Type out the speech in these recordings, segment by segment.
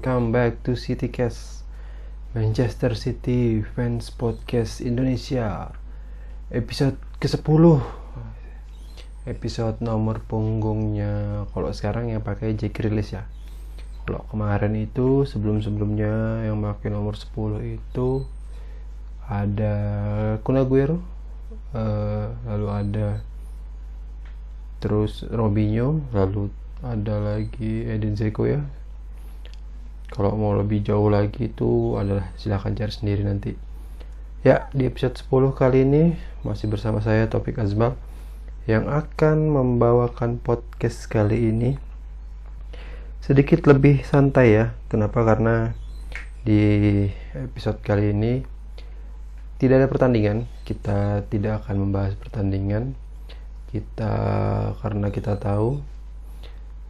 Welcome back to CityCast Manchester City Fans Podcast Indonesia. Episode ke-10 Episode nomor punggungnya. Kalau sekarang yang pakai Jack Rilis ya. Kalau kemarin itu sebelum-sebelumnya yang pakai nomor 10 itu Ada Kun Aguero uh, Lalu ada Terus Robinho Lalu ada lagi Edin Zeko ya kalau mau lebih jauh lagi itu adalah silahkan cari sendiri nanti. Ya di episode 10 kali ini masih bersama saya Topik Azmal yang akan membawakan podcast kali ini. Sedikit lebih santai ya. Kenapa? Karena di episode kali ini tidak ada pertandingan. Kita tidak akan membahas pertandingan. Kita karena kita tahu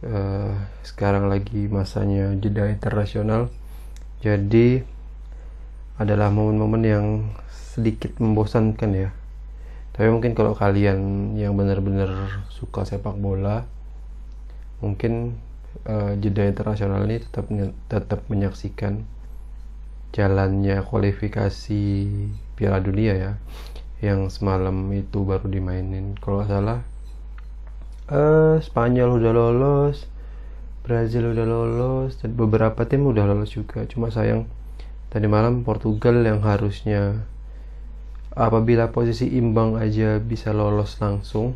uh, sekarang lagi masanya jeda internasional. Jadi adalah momen-momen yang sedikit membosankan ya. Tapi mungkin kalau kalian yang benar-benar suka sepak bola mungkin uh, jeda internasional ini tetap tetap menyaksikan jalannya kualifikasi Piala Dunia ya yang semalam itu baru dimainin. Kalau salah uh, Spanyol udah lolos Brazil udah lolos dan beberapa tim udah lolos juga. Cuma sayang tadi malam Portugal yang harusnya apabila posisi imbang aja bisa lolos langsung.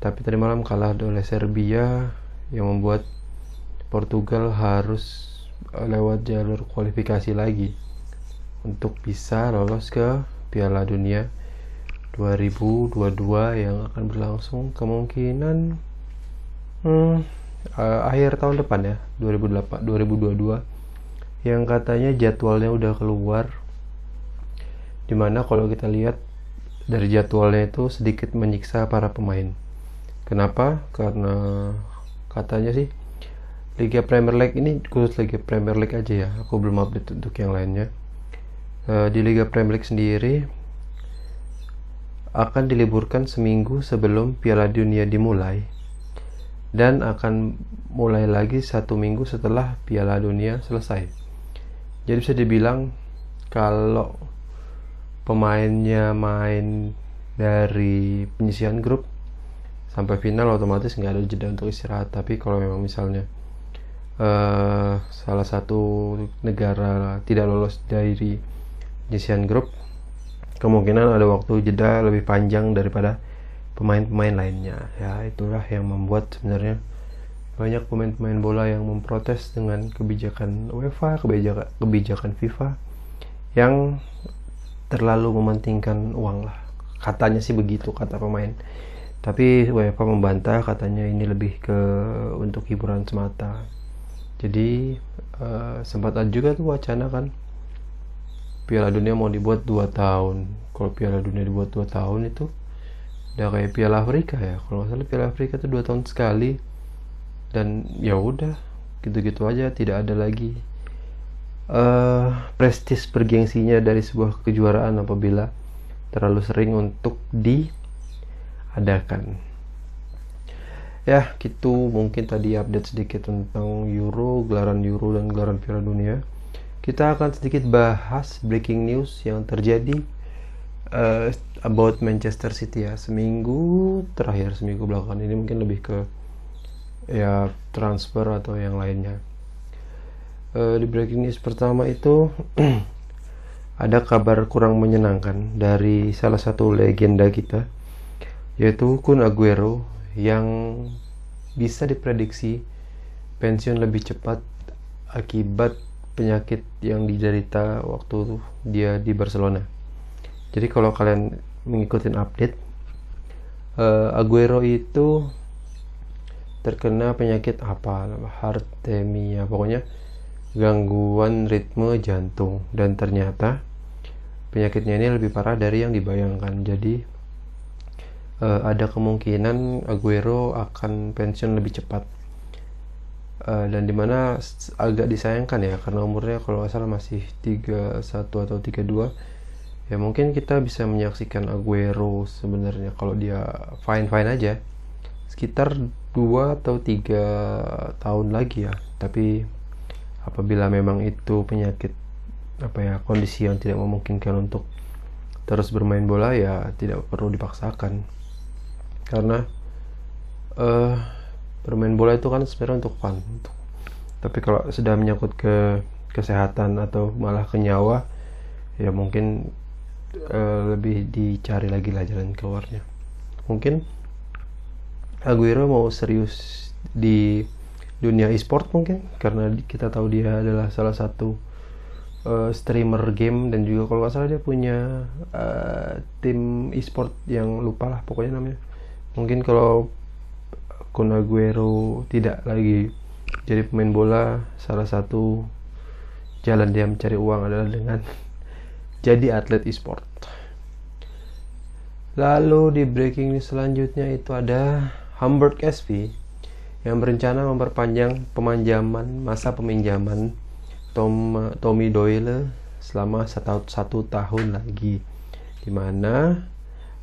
Tapi tadi malam kalah oleh Serbia yang membuat Portugal harus eh, lewat jalur kualifikasi lagi untuk bisa lolos ke Piala Dunia 2022 yang akan berlangsung kemungkinan hmm, uh, akhir tahun depan ya 2008 2022 yang katanya jadwalnya udah keluar di mana kalau kita lihat dari jadwalnya itu sedikit menyiksa para pemain. Kenapa? Karena katanya sih Liga Premier League ini khusus Liga Premier League aja ya aku belum update untuk yang lainnya. Uh, di Liga Premier League sendiri akan diliburkan seminggu sebelum Piala Dunia dimulai dan akan mulai lagi satu minggu setelah Piala Dunia selesai. Jadi bisa dibilang kalau pemainnya main dari penyisian grup sampai final otomatis nggak ada jeda untuk istirahat. Tapi kalau memang misalnya uh, salah satu negara tidak lolos dari penyisian grup kemungkinan ada waktu jeda lebih panjang daripada pemain-pemain lainnya. Ya itulah yang membuat sebenarnya banyak pemain-pemain bola yang memprotes dengan kebijakan UEFA kebijakan kebijakan FIFA yang terlalu mementingkan uang lah. Katanya sih begitu kata pemain. Tapi UEFA membantah katanya ini lebih ke untuk hiburan semata. Jadi uh, sempat ada juga tuh wacana kan Piala Dunia mau dibuat 2 tahun. Kalau Piala Dunia dibuat 2 tahun itu udah kayak Piala Afrika ya. Kalau nggak salah Piala Afrika itu 2 tahun sekali. Dan ya udah gitu-gitu aja tidak ada lagi uh, prestis bergengsinya dari sebuah kejuaraan apabila terlalu sering untuk diadakan. Ya gitu. Mungkin tadi update sedikit tentang Euro gelaran Euro dan gelaran Piala Dunia kita akan sedikit bahas breaking news yang terjadi uh, about Manchester City ya. Seminggu terakhir seminggu belakangan ini mungkin lebih ke ya transfer atau yang lainnya. Uh, di breaking news pertama itu ada kabar kurang menyenangkan dari salah satu legenda kita yaitu Kun Aguero yang bisa diprediksi pensiun lebih cepat akibat penyakit yang diderita waktu dia di Barcelona. Jadi kalau kalian mengikuti update, uh, Aguero itu terkena penyakit apa? Heartemia, pokoknya gangguan ritme jantung dan ternyata penyakitnya ini lebih parah dari yang dibayangkan. Jadi uh, ada kemungkinan Aguero akan pensiun lebih cepat uh, dan di mana agak disayangkan ya karena umurnya kalau nggak salah masih 31 atau 32 ya mungkin kita bisa menyaksikan Aguero sebenarnya kalau dia fine fine aja. Sekitar 2 atau 3 tahun lagi ya. Tapi apabila memang itu penyakit apa ya kondisi yang tidak memungkinkan untuk terus bermain bola ya tidak perlu dipaksakan. Karena uh, bermain bola itu kan sebenarnya untuk fun untuk tapi kalau sudah menyangkut ke kesehatan atau malah ke nyawa ya mungkin uh, lebih dicari lagi lah jalan keluarnya. Mungkin Aguero mau serius di dunia e-sport mungkin karena kita tahu dia adalah salah satu uh, streamer game dan juga kalau nggak salah dia punya uh, tim e-sport yang lupa lah pokoknya namanya. Mungkin kalau Kun Aguero tidak lagi jadi pemain bola salah satu jalan dia mencari uang adalah dengan jadi atlet e-sport. Lalu di breaking news selanjutnya itu ada Hamburg SV yang berencana memperpanjang pemanjaman masa peminjaman Tom, Tommy Doyle selama satu, satu tahun lagi. Di mana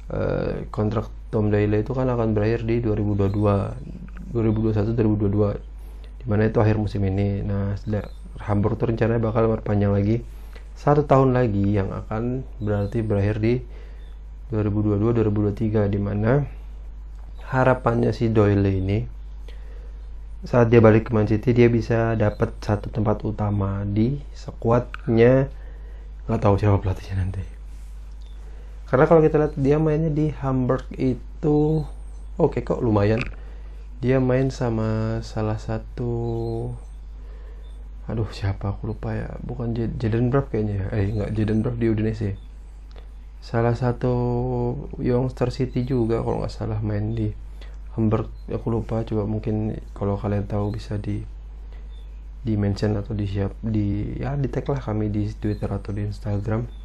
uh, kontrak Tom Doyle itu kan akan berakhir di 2022 2021 2022 di mana itu akhir musim ini. Nah Hamburg itu rencananya bakal berpanjang lagi satu tahun lagi yang akan berarti berakhir di 2022 2023 di mana harapannya si Doyle ini saat dia balik ke Man City dia bisa dapat satu tempat utama di sekuatnya nggak tahu siapa pelatihnya nanti karena kalau kita lihat dia mainnya di Hamburg itu oke okay kok lumayan. Dia main sama salah satu aduh siapa aku lupa ya. Bukan Jaden Braff kayaknya ya. Eh nggak Jaden Braff di Udinese. Salah satu youngster City juga kalau nggak salah main di Hamburg. Aku lupa coba mungkin kalau kalian tahu bisa di di mention atau di siap di ya di tag lah kami di Twitter atau di Instagram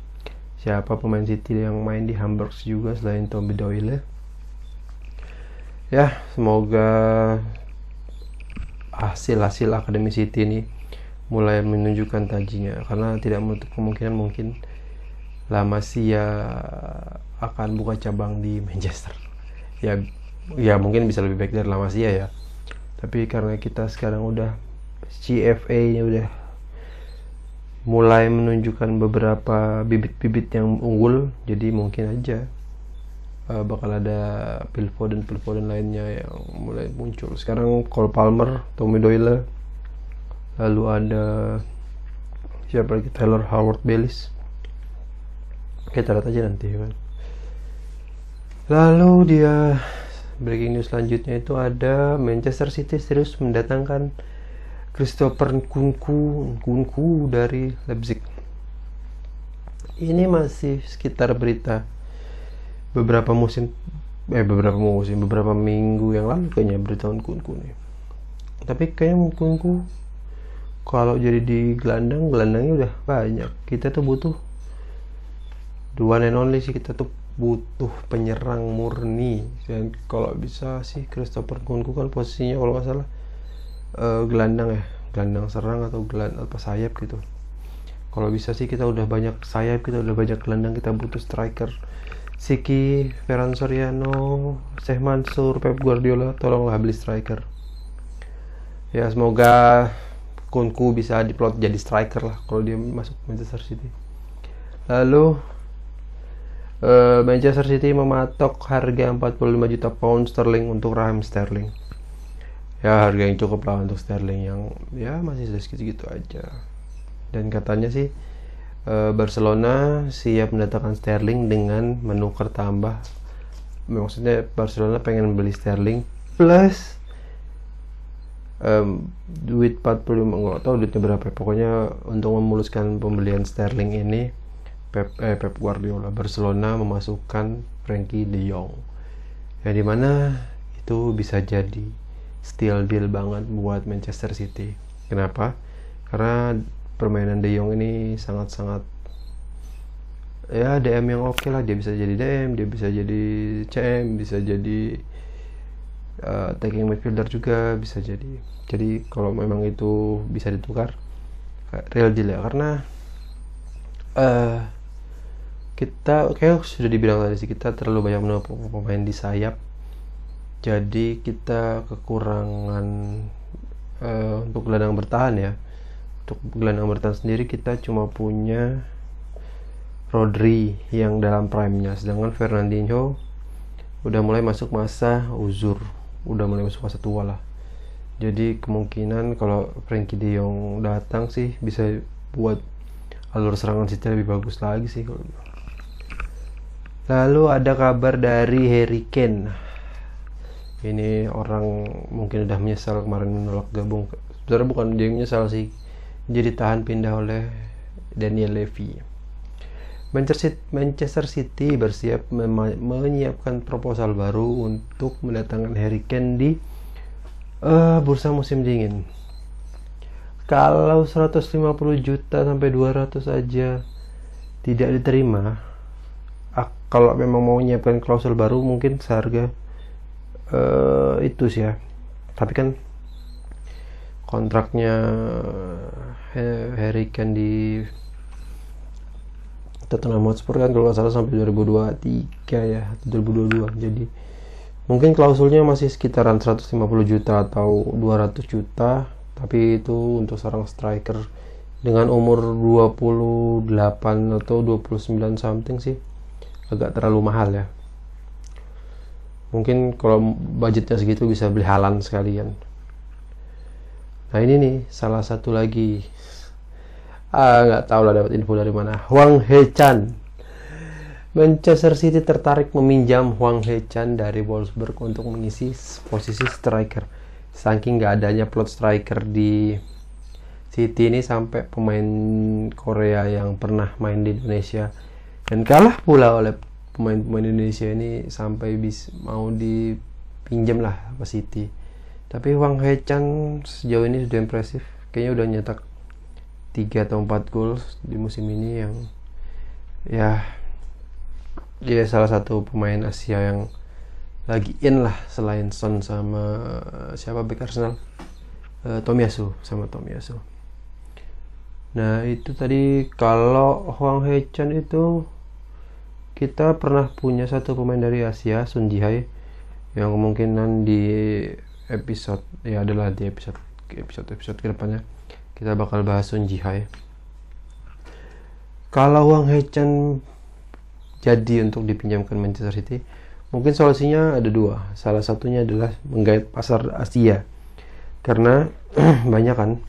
siapa pemain City yang main di Hamburg juga selain Tommy Doyle? Ya semoga hasil hasil Akademi City ini mulai menunjukkan tajinya. Karena tidak menutup kemungkinan mungkin La Masia akan buka cabang di Manchester. Ya ya mungkin bisa lebih baik dari La Masia ya. Tapi karena kita sekarang udah CFA nya udah mulai menunjukkan beberapa bibit-bibit yang unggul jadi mungkin aja uh, bakal ada Phil dan Phil lainnya yang mulai muncul. Sekarang Cole Palmer Tommy Doyle lalu ada siapa lagi? Taylor Howard Bellis kita lihat aja nanti kan? Lalu dia breaking news selanjutnya itu ada Manchester City serius mendatangkan Christopher Kunku Kunku dari Leipzig. Ini masih sekitar berita beberapa musim eh beberapa musim beberapa minggu yang lalu kayaknya berita Kunku nih. Tapi kayaknya Kunku kalau jadi di gelandang gelandangnya udah banyak. Kita tuh butuh dua and only sih kita tuh butuh penyerang murni. Dan kalau bisa sih Christopher Kunku kan posisinya kalau nggak salah uh, gelandang ya gelandang serang atau gelandang apa sayap gitu. Kalau bisa sih kita udah banyak sayap kita udah banyak gelandang kita butuh striker. Siki, Ferran Soriano, Sheikh Mansur, Pep Guardiola tolonglah beli striker. Ya semoga Kunku bisa diplot jadi striker lah kalau dia masuk Manchester City. Lalu uh, Manchester City mematok harga 45 juta pound sterling untuk Raheem Sterling ya harga yang cukup lah untuk Sterling yang ya masih segitu-gitu aja. Dan katanya sih uh, Barcelona siap mendatangkan Sterling dengan menukar tambah maksudnya Barcelona pengen beli Sterling plus um, duit 45 nggak tahu duitnya berapa. Pokoknya untuk memuluskan pembelian Sterling ini Pep, eh, Pep Guardiola Barcelona memasukkan Frankie De Jong. Yang di mana itu bisa jadi steal deal banget buat Manchester City. Kenapa? Karena permainan De Jong ini sangat-sangat ya DM yang oke okay lah. Dia bisa jadi DM dia bisa jadi CM bisa jadi uh, taking midfielder juga bisa jadi. Jadi kalau memang itu bisa ditukar real deal ya. Karena uh, kita kayak sudah dibilang tadi sih kita terlalu banyak menumpuk pemain di sayap jadi kita kekurangan uh, untuk gelandang bertahan ya. Untuk gelandang bertahan sendiri kita cuma punya Rodri yang dalam prime-nya. Sedangkan Fernandinho udah mulai masuk masa uzur. Udah mulai masuk masa tua lah. Jadi kemungkinan kalau Frankie De Jong datang sih bisa buat alur serangan City lebih bagus lagi sih lalu ada kabar dari Harry Kane ini orang mungkin udah menyesal kemarin menolak gabung. Sebenarnya bukan dia menyesal sih. Jadi tahan pindah oleh Daniel Levy. Manchester City bersiap menyiapkan proposal baru untuk mendatangkan Harry Kane di uh, bursa musim dingin. Kalau 150 juta sampai 200 aja tidak diterima, kalau memang mau menyiapkan klausul baru mungkin seharga uh, itu sih ya. Tapi kan kontraknya Harry Kane di Tottenham Hotspur kan kalau salah sampai 2023 ya 2022 jadi mungkin klausulnya masih sekitaran 150 juta atau 200 juta. Tapi itu untuk seorang striker dengan umur 28 atau 29 something sih agak terlalu mahal ya mungkin kalau budgetnya segitu bisa beli halan sekalian. Nah ini nih salah satu lagi. Ah nggak tahu lah dapat info dari mana. Huang Hechan. Manchester City tertarik meminjam Huang Hechan dari Wolfsburg untuk mengisi posisi striker. Saking nggak adanya plot striker di City ini sampai pemain Korea yang pernah main di Indonesia. Dan kalah pula oleh pemain-pemain Indonesia ini sampai bis mau dipinjam lah ke City. Tapi Huang Hechan sejauh ini sudah impresif. Kayaknya udah nyetak 3 atau 4 gol di musim ini yang ya dia salah satu pemain Asia yang lagi in lah selain Son sama siapa bek Arsenal? Uh, Tomiyasu sama Tomiyasu nah itu tadi kalau Huang Hechan itu kita pernah punya satu pemain dari Asia Sun Jihai yang kemungkinan di episode ya adalah di episode episode episode ke depannya kita bakal bahas Sun Jihai. Kalau Wang Hechan jadi untuk dipinjamkan Manchester City mungkin solusinya ada dua. Salah satunya adalah menggait pasar Asia. Karena banyak kan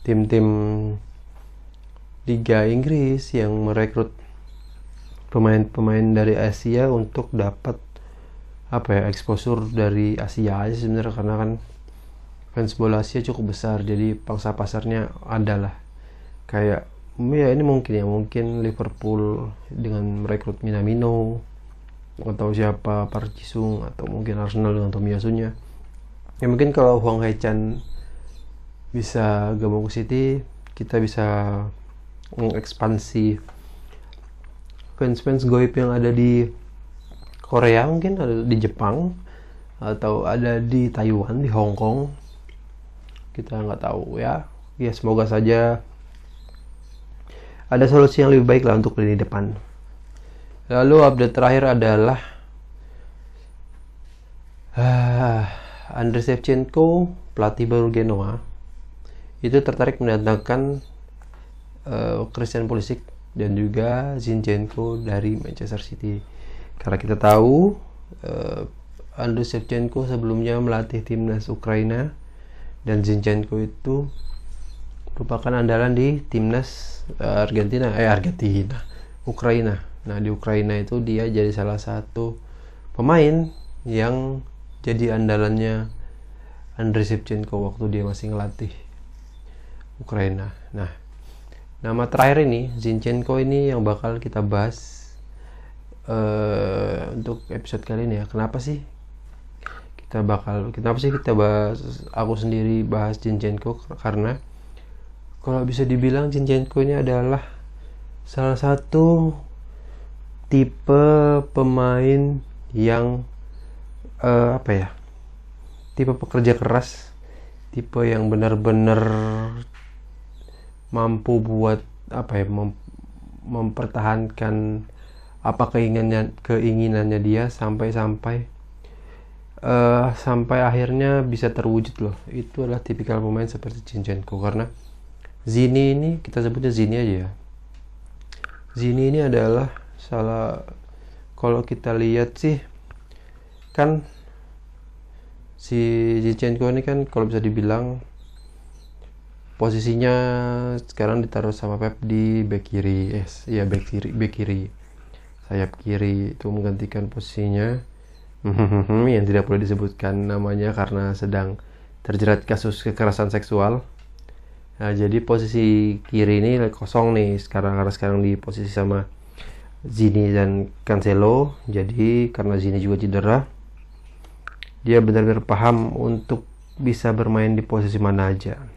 tim-tim Liga Inggris yang merekrut pemain-pemain dari Asia untuk dapat apa ya eksposur dari Asia aja sebenarnya karena kan fans bola Asia cukup besar jadi pangsa pasarnya adalah kayak ya ini mungkin ya mungkin Liverpool dengan merekrut Minamino atau siapa Park Jisung atau mungkin Arsenal dengan Tomiyasunya ya mungkin kalau Huang Haechan bisa gabung ke City kita bisa mengekspansi fans-fans goib yang ada di Korea mungkin ada di Jepang atau ada di Taiwan di Hong Kong. Kita nggak tahu ya. Ya semoga saja ada solusi yang lebih baik lah untuk lini depan. Lalu update terakhir adalah uh, Andrei Shevchenko pelatih baru Genoa. Itu tertarik mendatangkan uh, Christian Pulisic dan juga Zinchenko dari Manchester City. Karena kita tahu uh, Andrei Shevchenko sebelumnya melatih timnas Ukraina dan Zinchenko itu merupakan andalan di timnas uh, Argentina eh Argentina Ukraina. Nah di Ukraina itu dia jadi salah satu pemain yang jadi andalannya Andriy Shevchenko waktu dia masih ngelatih Ukraina. Nah nama terakhir ini Zinchenko ini yang bakal kita bahas uh, untuk episode kali ini ya. Kenapa sih kita bakal kenapa sih kita bahas aku sendiri bahas Jinchenko karena kalau bisa dibilang Jinchenko ini adalah salah satu tipe pemain yang uh, apa ya? Tipe pekerja keras tipe yang benar-benar mampu buat apa ya mem mempertahankan apa keinginannya keinginannya dia sampai-sampai uh, sampai akhirnya bisa terwujud loh. Itu adalah tipikal pemain seperti Zinchenko. Karena Zini ini kita sebutnya Zini aja ya. Zini ini adalah salah kalau kita lihat sih kan si Zinchenko ini kan kalau bisa dibilang posisinya sekarang ditaruh sama Pep di back kiri. Eh ya back kiri back kiri. Sayap kiri itu menggantikan posisinya. Yang tidak boleh disebutkan namanya karena sedang terjerat kasus kekerasan seksual. Nah, jadi posisi kiri ini kosong nih. Sekarang karena sekarang di posisi sama Zini dan Cancelo. Jadi karena Zini juga cedera dia benar-benar paham untuk bisa bermain di posisi mana aja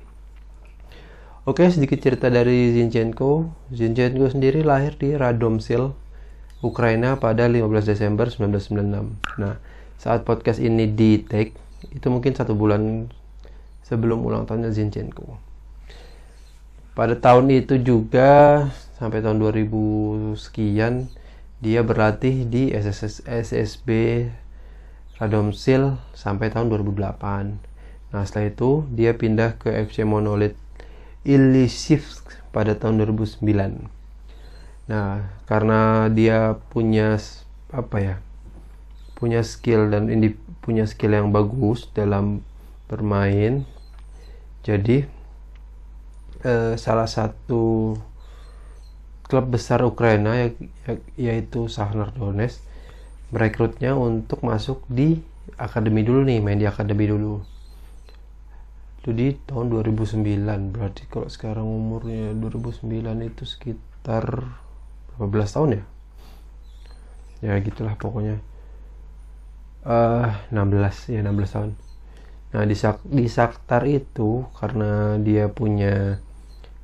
Oke, sedikit cerita dari Zinchenko. Zinchenko sendiri lahir di Radomsil, Ukraina pada 15 Desember 1996. Nah, saat podcast ini di take, itu mungkin satu bulan sebelum ulang tahunnya Zinchenko. Pada tahun itu juga, sampai tahun 2000 sekian, dia berlatih di SSS, SSB Radomsil sampai tahun 2008. Nah, setelah itu dia pindah ke FC Monolith Ilisivsk pada tahun 2009. Nah, karena dia punya apa ya? Punya skill dan ini punya skill yang bagus dalam bermain. Jadi eh, salah satu klub besar Ukraina ya, ya, yaitu Shakhtar Donetsk merekrutnya untuk masuk di akademi dulu nih, main di akademi dulu itu di tahun 2009 berarti kalau sekarang umurnya 2009 itu sekitar berapa belas tahun ya? Ya gitulah pokoknya. Uh, 16 ya 16 tahun. Nah di, di Saktar itu karena dia punya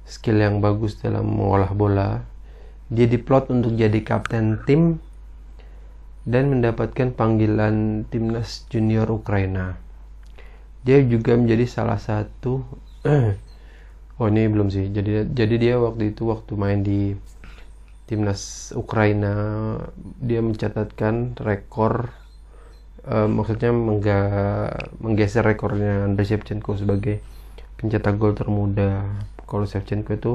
skill yang bagus dalam mengolah bola dia diplot untuk jadi kapten tim dan mendapatkan panggilan timnas junior Ukraina dia juga menjadi salah satu oh ini belum sih. Jadi jadi dia waktu itu waktu main di timnas Ukraina dia mencatatkan rekor uh, maksudnya mengga, menggeser rekornya Andrei Shevchenko sebagai pencetak gol termuda. Kalau Shevchenko itu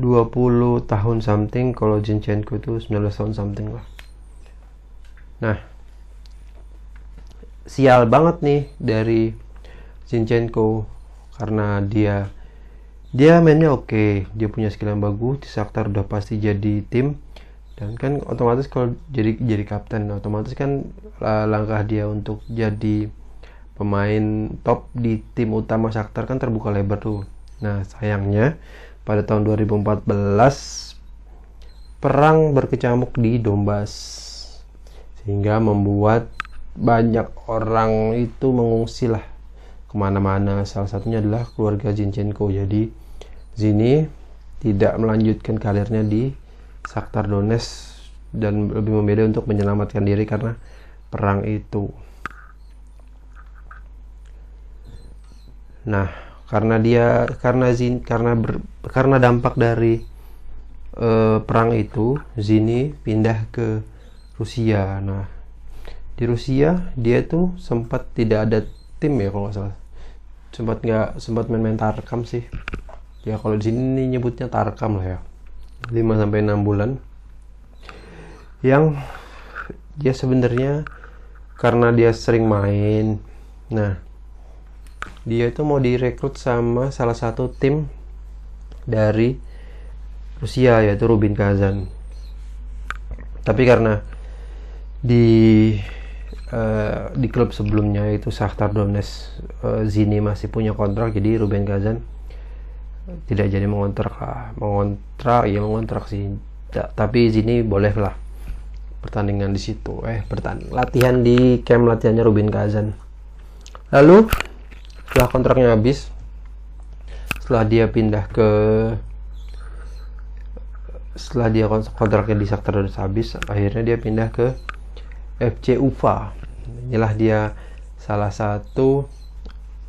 20 tahun something kalau Zinchenko itu 19 tahun something lah. Nah sial banget nih dari Zinchenko. Karena dia dia mainnya oke. Okay. dia punya skill yang bagus. Di Shakhtar udah pasti jadi tim. Dan kan otomatis kalau jadi jadi kapten otomatis kan langkah dia untuk jadi pemain top di tim utama Shakhtar kan terbuka lebar tuh. Nah sayangnya pada tahun 2014 perang berkecamuk di Donbas sehingga membuat banyak orang itu mengungsi lah ke mana-mana. Salah satunya adalah keluarga Zinchenko. Jadi Zini tidak melanjutkan karirnya di Shakhtar Donetsk dan lebih memilih untuk menyelamatkan diri karena perang itu. Nah karena dia karena Zin karena ber, karena dampak dari uh, perang itu Zini pindah ke Rusia. Nah di Rusia dia tuh sempat tidak ada tim ya kalau nggak salah. Sempat nggak sempat main-main tarkam sih. Ya kalau di sini nyebutnya tarkam lah ya. 5 sampai 6 bulan. Yang dia sebenarnya karena dia sering main. Nah dia itu mau direkrut sama salah satu tim dari Rusia yaitu Rubin Kazan. Tapi karena di uh, di klub sebelumnya itu Shakhtar Donetsk uh, Zini masih punya kontrak jadi Ruben Gazan tidak jadi mengontrak lah. Mengontrak ya mengontrak sih. Tapi Zini boleh lah pertandingan di situ. Eh pertanding latihan di camp latihannya Ruben Kazan lalu setelah kontraknya habis setelah dia pindah ke setelah dia kontraknya di Shakhtar Donetsk habis akhirnya dia pindah ke FC Ufa. Inilah dia salah satu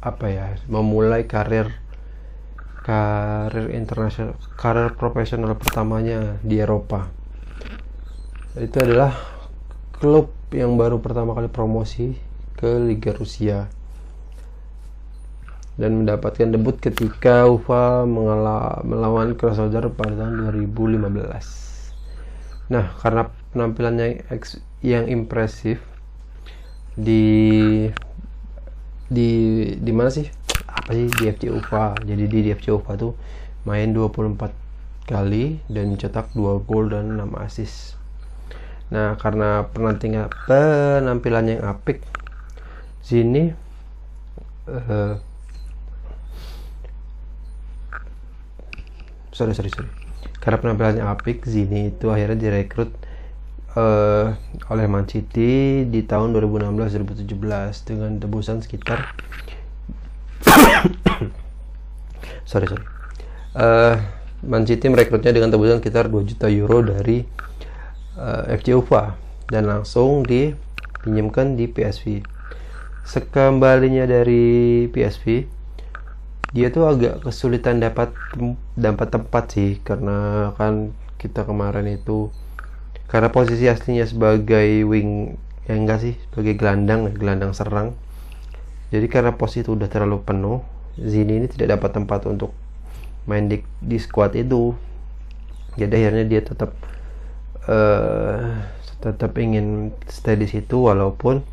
apa ya memulai karir karir internasional karir profesional pertamanya di Eropa. Itu adalah klub yang baru pertama kali promosi ke Liga Rusia. Dan mendapatkan debut ketika UFA melawan Krasnodar pada tahun 2015. Nah, karena penampilannya yang impresif di di di mana sih? Apa sih di FC UFA? Jadi di FC UFA tuh main 24 kali dan mencetak 2 gol dan 6 assist. Nah, karena penampilannya yang apik, sini uh, sorry sorry sorry karena penampilannya apik Zini itu akhirnya direkrut uh, oleh Man City di tahun 2016-2017 dengan tebusan sekitar sorry sorry. Uh, Man City merekrutnya dengan tebusan sekitar 2 juta euro dari uh, eh, FC UFA dan langsung dipinjamkan di PSV sekembalinya dari PSV dia tuh agak kesulitan dapat dapat tempat sih karena kan kita kemarin itu karena posisi aslinya sebagai wing ya enggak sih sebagai gelandang gelandang serang. Jadi karena posisi itu udah terlalu penuh Zini ini tidak dapat tempat untuk main di, di squad itu. Jadi akhirnya dia tetap uh, tetap ingin stay di situ walaupun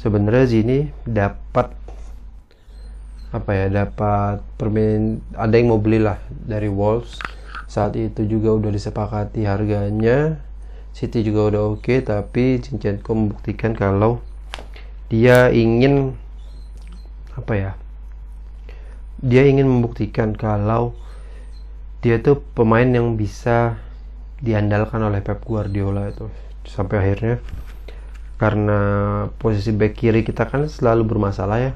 sebenarnya Zini dapat apa ya dapat permain ada yang mau beli lah dari Wolves. Saat itu juga udah disepakati harganya City juga udah oke okay, tapi Zinchenko membuktikan kalau dia ingin apa ya dia ingin membuktikan kalau dia tuh pemain yang bisa diandalkan oleh Pep Guardiola itu sampai akhirnya. Karena posisi back kiri kita kan selalu bermasalah ya.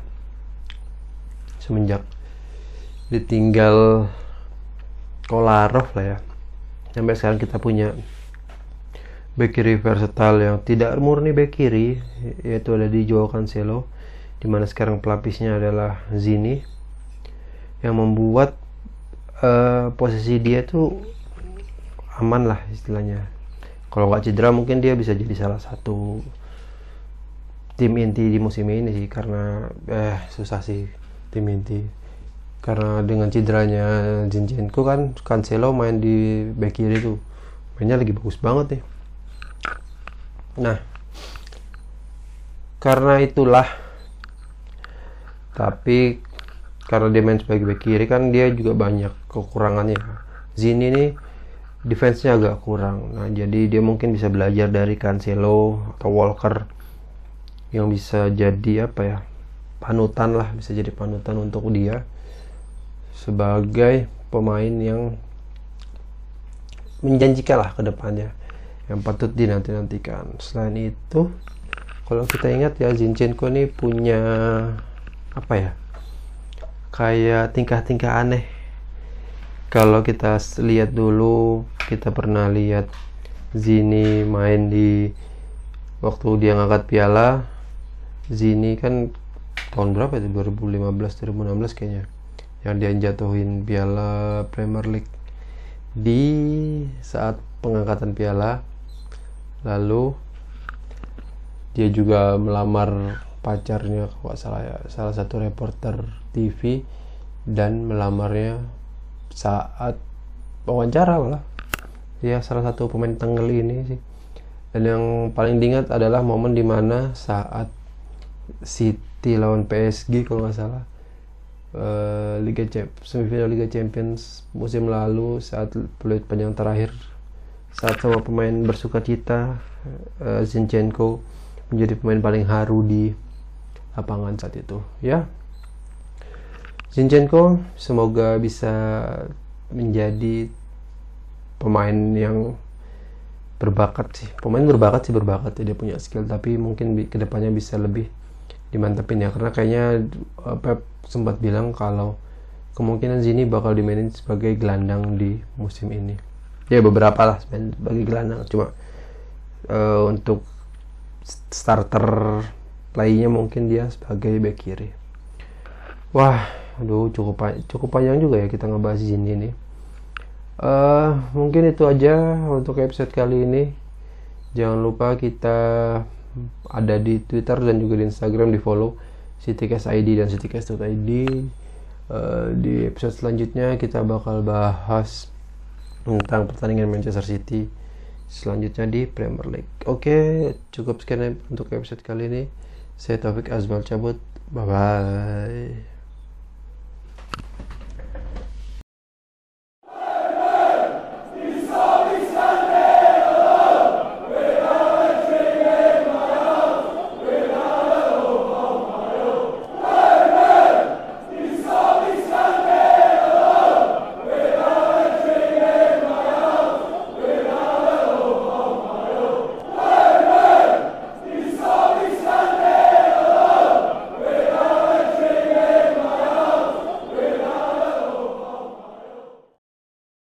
Semenjak ditinggal Kolarov lah ya. Sampai sekarang kita punya back kiri versatile yang tidak murni back kiri yaitu ada di Joao Cancelo di mana sekarang pelapisnya adalah Zini yang membuat uh, posisi dia tuh aman lah istilahnya. Kalau nggak cedera mungkin dia bisa jadi salah satu tim inti di musim ini sih karena eh susah sih tim inti. Karena dengan cederanya Zinchenko kan Cancelo main di back kiri tuh mainnya lagi bagus banget nih nah karena itulah tapi karena dia main sebagai back kiri kan dia juga banyak kekurangannya. Zini ini defense-nya agak kurang. Nah jadi dia mungkin bisa belajar dari Cancelo atau Walker yang bisa jadi apa ya panutan lah bisa jadi panutan untuk dia sebagai pemain yang menjanjikan lah ke depannya yang patut dinanti-nantikan. Selain itu kalau kita ingat ya Zinchenko ini punya apa ya kayak tingkah-tingkah aneh. Kalau kita lihat dulu kita pernah lihat Zini main di waktu dia ngangkat piala. Zini kan tahun berapa itu? 2015 2016 kayaknya yang dia jatuhin piala Premier League. Di saat pengangkatan piala lalu dia juga melamar pacarnya kalau salah ya salah satu reporter TV dan melamarnya saat wawancara malah. Ya salah satu pemain tengel ini sih. Dan yang paling diingat adalah momen di mana saat City lawan PSG kalau nggak salah uh, Liga Champions semifinal Liga Champions musim lalu saat peluit panjang terakhir saat semua pemain bersuka cita uh, Zinchenko menjadi pemain paling haru di lapangan saat itu. Ya. Zinchenko semoga bisa menjadi pemain yang berbakat sih. Pemain berbakat sih berbakat. Ya dia punya skill tapi mungkin ke depannya bisa lebih dimantepin ya. Karena kayaknya uh, Pep sempat bilang kalau kemungkinan Zini bakal dimainin sebagai gelandang di musim ini ya beberapa lah sebagai gelandang cuma uh, untuk starter playnya mungkin dia sebagai back kiri. Wah aduh cukup cukup panjang juga ya kita ngebahas Zini ini. Uh, mungkin itu aja untuk episode kali ini. Jangan lupa kita ada di Twitter dan juga di Instagram di follow citycast ID dan citycast.id uh, di episode selanjutnya kita bakal bahas tentang pertandingan Manchester City selanjutnya di Premier League. Oke, cukup sekian untuk episode kali ini. Saya Taufik Azmal cabut. Bye bye.